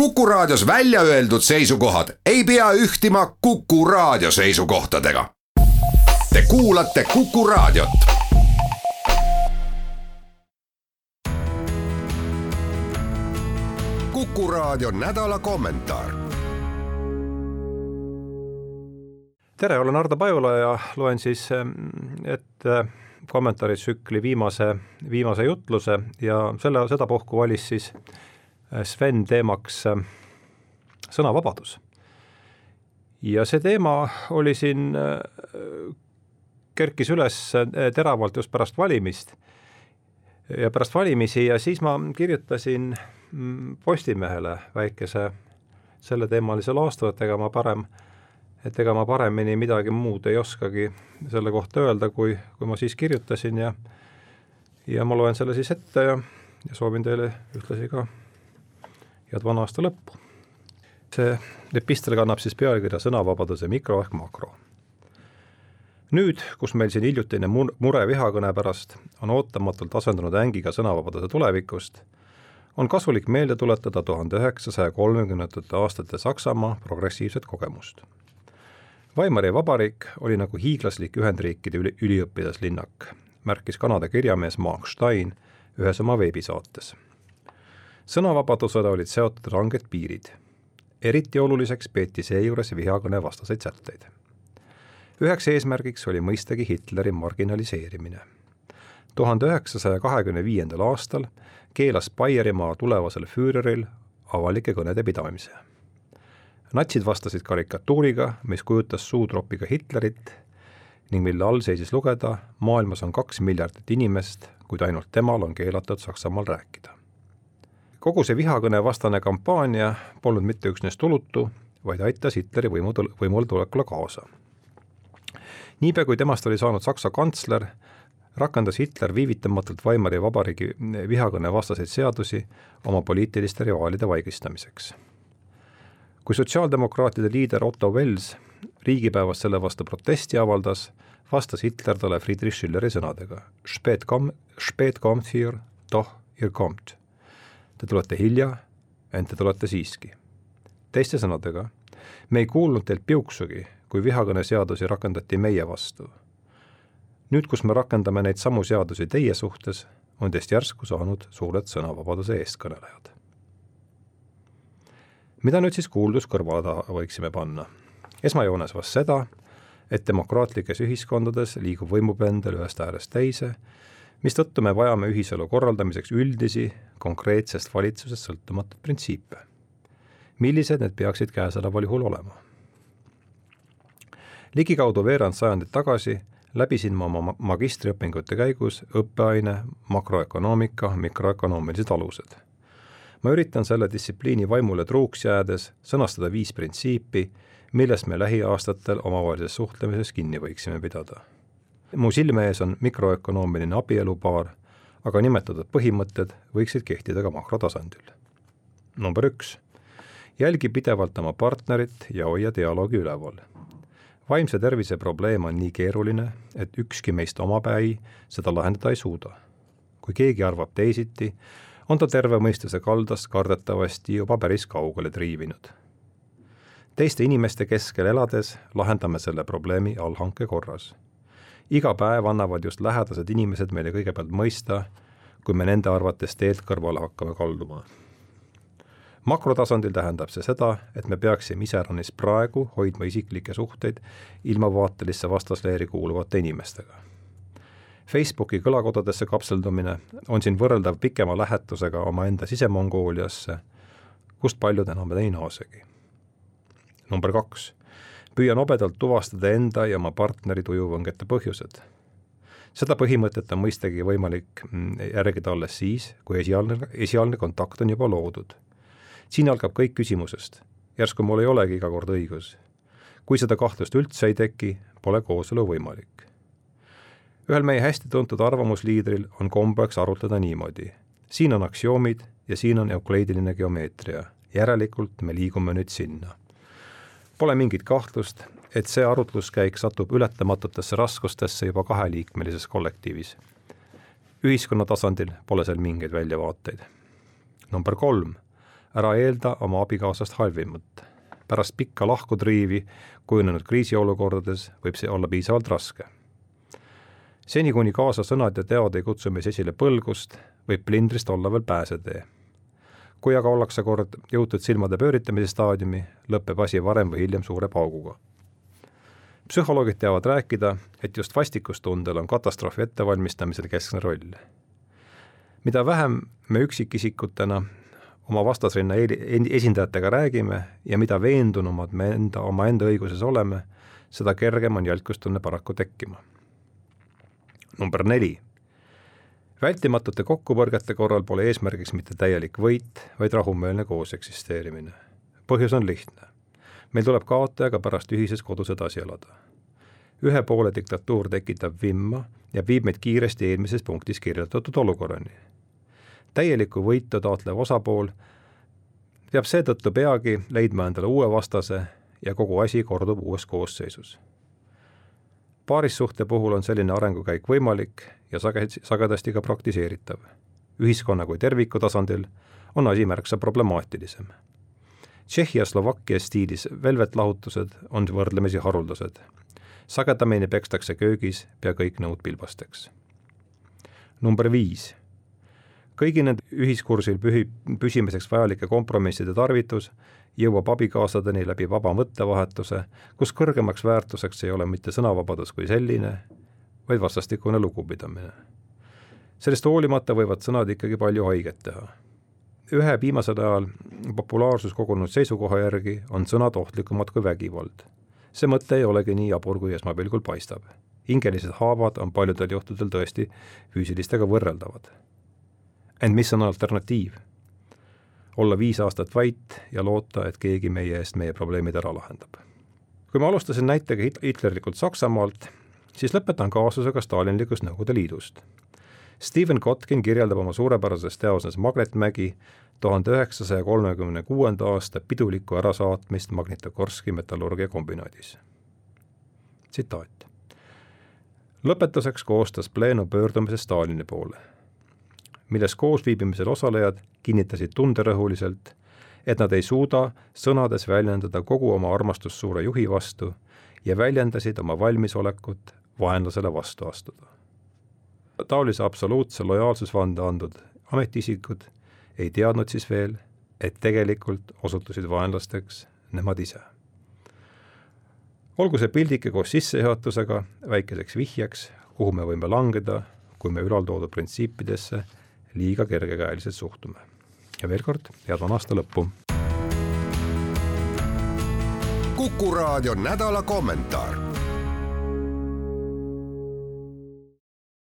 Kuku Raadios välja öeldud seisukohad ei pea ühtima Kuku Raadio seisukohtadega. Te kuulate Kuku Raadiot. kuku Raadio nädala kommentaar. tere, olen Ardo Pajula ja loen siis ette kommentaaristsükli viimase, viimase jutluse ja selle, sedapuhku valis siis Sven teemaks äh, sõnavabadus. ja see teema oli siin, äh, kerkis üles äh, teravalt just pärast valimist ja pärast valimisi ja siis ma kirjutasin mm, Postimehele väikese selleteemalise laastu, et ega ma parem, et ega ma paremini midagi muud ei oskagi selle kohta öelda, kui, kui ma siis kirjutasin ja ja ma loen selle siis ette ja, ja soovin teile ühtlasi ka head vana aasta lõppu. see epistel kannab siis pealkirja Sõnavabaduse mikro ehk makro. nüüd, kus meil siin hiljutine mur-, mure vihakõne pärast on ootamatult asendunud ängiga sõnavabaduse tulevikust, on kasulik meelde tuletada tuhande üheksasaja kolmekümnendate aastate Saksamaa progressiivset kogemust. Weimari vabariik oli nagu hiiglaslik Ühendriikide üli, üliõpilaslinnak, märkis Kanada kirjamees Mark Stein ühes oma veebisaates sõnavabadusele olid seotud ranged piirid. eriti oluliseks peeti seejuures vihakõne vastaseid sätteid. üheks eesmärgiks oli mõistagi Hitleri marginaliseerimine. tuhande üheksasaja kahekümne viiendal aastal keelas Baierimaa tulevasel füüreril avalike kõnede pidamise. natsid vastasid karikatuuriga, mis kujutas suutropiga Hitlerit ning mille all seisis lugeda maailmas on kaks miljardit inimest, kuid ainult temal on keelatud Saksamaal rääkida kogu see vihakõne vastane kampaania polnud mitte üksnes tulutu, vaid aitas Hitleri võimu, võimule tulekule kaasa. niipea, kui temast oli saanud Saksa kantsler, rakendas Hitler viivitamatult Weimari Vabariigi vihakõne vastaseid seadusi oma poliitiliste rivaalide vaigistamiseks. kui sotsiaaldemokraatide liider Otto Wels riigipäevas selle vastu protesti avaldas, vastas Hitler talle Friedrich Schilleri sõnadega Spät kom-, spät kommt hier, doch ihr kommt te tulete hilja, ent te tulete siiski. teiste sõnadega, me ei kuulnud teilt piuksugi, kui vihakõneseadusi rakendati meie vastu. nüüd, kus me rakendame neid samu seadusi teie suhtes, on teist järsku saanud suured sõnavabaduse eestkõnelejad. mida nüüd siis kuulduskõrvale taha võiksime panna? esmajoones vast seda, et demokraatlikes ühiskondades liigub võimupendel ühest äärest teise mistõttu me vajame ühiselu korraldamiseks üldisi, konkreetsest valitsusest sõltumatuid printsiipe. millised need peaksid käesoleval juhul olema? ligikaudu veerand sajandit tagasi läbisin ma oma magistriõpingute käigus õppeaine makroökonoomika mikroökonoomilised alused. ma üritan selle distsipliini vaimule truuks jäädes sõnastada viis printsiipi, millest me lähiaastatel omavahelises suhtlemises kinni võiksime pidada mu silme ees on mikroökonoomiline abielupaar, aga nimetatud põhimõtted võiksid kehtida ka makrotasandil. number üks, jälgi pidevalt oma partnerit ja hoia dialoogi üleval. vaimse tervise probleem on nii keeruline, et ükski meist omapäi seda lahendada ei suuda. kui keegi arvab teisiti, on ta terve mõistuse kaldast kardetavasti juba päris kaugele triivinud. teiste inimeste keskel elades lahendame selle probleemi allhanke korras iga päev annavad just lähedased inimesed meile kõigepealt mõista, kui me nende arvates teelt kõrvale hakkame kalduma. makrotasandil tähendab see seda, et me peaksime iseäranis praegu hoidma isiklikke suhteid ilmavaatelisse vastasleeri kuuluvate inimestega. Facebooki kõlakodadesse kapseldumine on siin võrreldav pikema lähetusega omaenda sisemongooliasse, kust paljud enam ei naasegi. number kaks püüan nobedalt tuvastada enda ja oma partneri tujuvõngete põhjused. seda põhimõtet on mõistagi võimalik mm, järgida alles siis, kui esialgne, esialgne kontakt on juba loodud. siin algab kõik küsimusest, järsku mul ei olegi iga kord õigus. kui seda kahtlust üldse ei teki, pole kooselu võimalik. ühel meie hästi tuntud arvamusliidril on kombeks arutleda niimoodi. siin on aktsioomid ja siin on eukleidiline geomeetria, järelikult me liigume nüüd sinna Pole mingit kahtlust, et see arutluskäik satub ületamatutesse raskustesse juba kaheliikmelises kollektiivis. ühiskonna tasandil pole seal mingeid väljavaateid. number kolm, ära eelda oma abikaasast halvimat. pärast pikka lahkutriivi kujunenud kriisiolukordades võib see olla piisavalt raske. seni, kuni kaasasõnad ja teod ei kutsu meis esile põlgust, võib plindrist olla veel pääsetee. Kui aga ollakse kord jõutud silmade pööritamise staadiumi, lõpeb asi varem või hiljem suure pauguga psühholoogid teavad rääkida, et just vastikustundel on katastroofi ettevalmistamisel keskne roll. mida vähem me üksikisikutena oma vastasrinna esindajatega räägime ja mida veendunumad me enda, omaenda õiguses oleme, seda kergem on jälkustunne paraku tekkima. number neli. Vältimatute kokkupõrgete korral pole eesmärgiks mitte täielik võit, vaid rahumeelne koos eksisteerimine. põhjus on lihtne meil tuleb kaotajaga pärast ühises kodus edasi elada. ühe poole diktatuur tekitab vimma ja viib meid kiiresti eelmises punktis kirjeldatud olukorrani. täielikku võitu taotlev osapool peab seetõttu peagi leidma endale uue vastase ja kogu asi kordub uues koosseisus. Paarissuhte puhul on selline arengukäik võimalik ja sage-, sagedasti ka praktiseeritav. ühiskonna kui terviku tasandil on asi märksa problemaatilisem Tšehhi ja Slovakkia stiilis velvetlahutused on võrdlemisi haruldased. sagedamini pekstakse köögis pea kõik nõud pilbasteks. number viis. Kõigi nende ühiskursil pühi, püsimiseks vajalike kompromisside tarvitus jõuab abikaasadeni läbi vaba mõttevahetuse, kus kõrgemaks väärtuseks ei ole mitte sõnavabadus kui selline, vaid vastastikune lugupidamine. sellest hoolimata võivad sõnad ikkagi palju haiget teha ühe viimasel ajal populaarsus kogunud seisukoha järgi on sõnad ohtlikumad kui vägivald. see mõte ei olegi nii jabur, kui esmapilgul paistab. hingelised haavad on paljudel juhtudel tõesti füüsilistega võrreldavad. Ent mis on alternatiiv? olla viis aastat vait ja loota, et keegi meie eest meie probleemid ära lahendab. kui ma alustasin näitega hitlerlikult Saksamaalt, siis lõpetan kaasusega stalinlikust Nõukogude Liidust Stephen Kotkin kirjeldab oma suurepärases teoses Magnetmägi tuhande üheksasaja kolmekümne kuuenda aasta pidulikku ärasaatmist Magnitogorski metallurgiakombinaadis. tsitaat. lõpetuseks koostas Pleno pöördumise Stalini poole, milles koosviibimisel osalejad kinnitasid tunderõhuliselt, et nad ei suuda sõnades väljendada kogu oma armastust suure juhi vastu ja väljendasid oma valmisolekut vaenlasele vastu astuda taolise absoluutse lojaalsusvande andnud ametiisikud ei teadnud siis veel, et tegelikult osutusid vaenlasteks nemad ise. olgu see pildike koos sissejuhatusega väikeseks vihjeks, kuhu me võime langeda, kui me ülaltoodud printsiipidesse liiga kergekäeliselt suhtume. ja veel kord, head vana aasta lõppu! kuku raadio nädala kommentaar